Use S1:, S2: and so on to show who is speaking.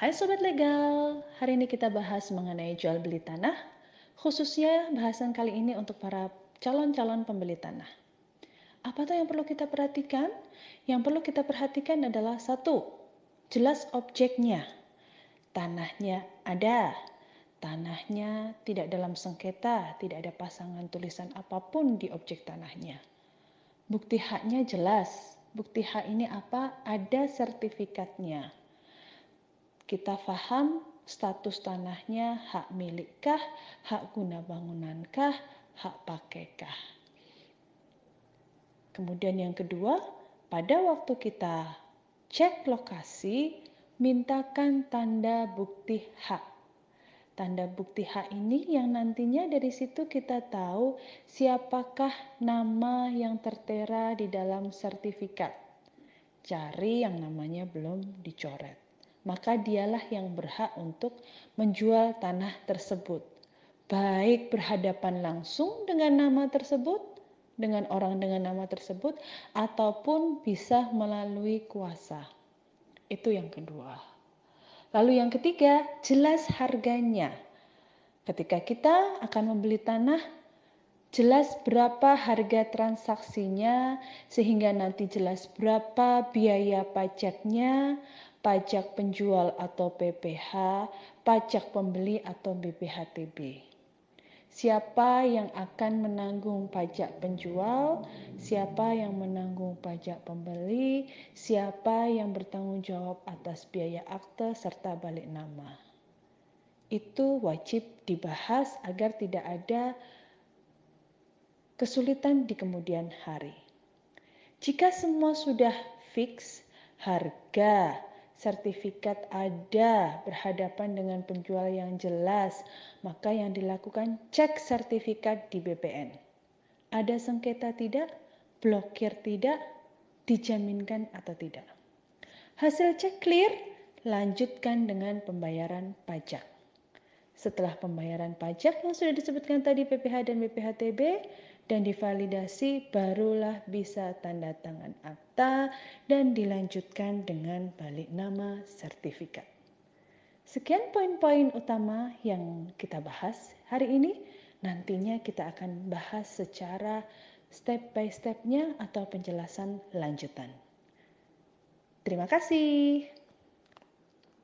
S1: Hai Sobat Legal, hari ini kita bahas mengenai jual beli tanah, khususnya bahasan kali ini untuk para calon-calon pembeli tanah. Apa tuh yang perlu kita perhatikan? Yang perlu kita perhatikan adalah satu, jelas objeknya. Tanahnya ada, tanahnya tidak dalam sengketa, tidak ada pasangan tulisan apa pun di objek tanahnya. Bukti haknya jelas, bukti hak ini apa? Ada sertifikatnya kita paham status tanahnya hak milikkah, hak guna bangunankah, hak pakainkah. Kemudian yang kedua, pada waktu kita cek lokasi, mintakan tanda bukti hak. Tanda bukti hak ini yang nantinya dari situ kita tahu siapakah nama yang tertera di dalam sertifikat. Cari yang namanya belum dicoret maka dialah yang berhak untuk menjual tanah tersebut. Baik berhadapan langsung dengan nama tersebut, dengan orang dengan nama tersebut, ataupun bisa melalui kuasa. Itu yang kedua. Lalu yang ketiga, jelas harganya. Ketika kita akan membeli tanah, jelas berapa harga transaksinya, sehingga nanti jelas berapa biaya pajaknya, pajak penjual atau PPH, pajak pembeli atau BPHTB. Siapa yang akan menanggung pajak penjual, siapa yang menanggung pajak pembeli, siapa yang bertanggung jawab atas biaya akte serta balik nama. Itu wajib dibahas agar tidak ada kesulitan di kemudian hari. Jika semua sudah fix, harga, sertifikat ada berhadapan dengan penjual yang jelas, maka yang dilakukan cek sertifikat di BPN. Ada sengketa tidak? Blokir tidak? Dijaminkan atau tidak? Hasil cek clear, lanjutkan dengan pembayaran pajak. Setelah pembayaran pajak yang sudah disebutkan tadi PPH dan BPHTB, dan divalidasi barulah bisa tanda tangan akta dan dilanjutkan dengan balik nama sertifikat. Sekian poin-poin utama yang kita bahas hari ini. Nantinya kita akan bahas secara step by stepnya atau penjelasan lanjutan. Terima kasih.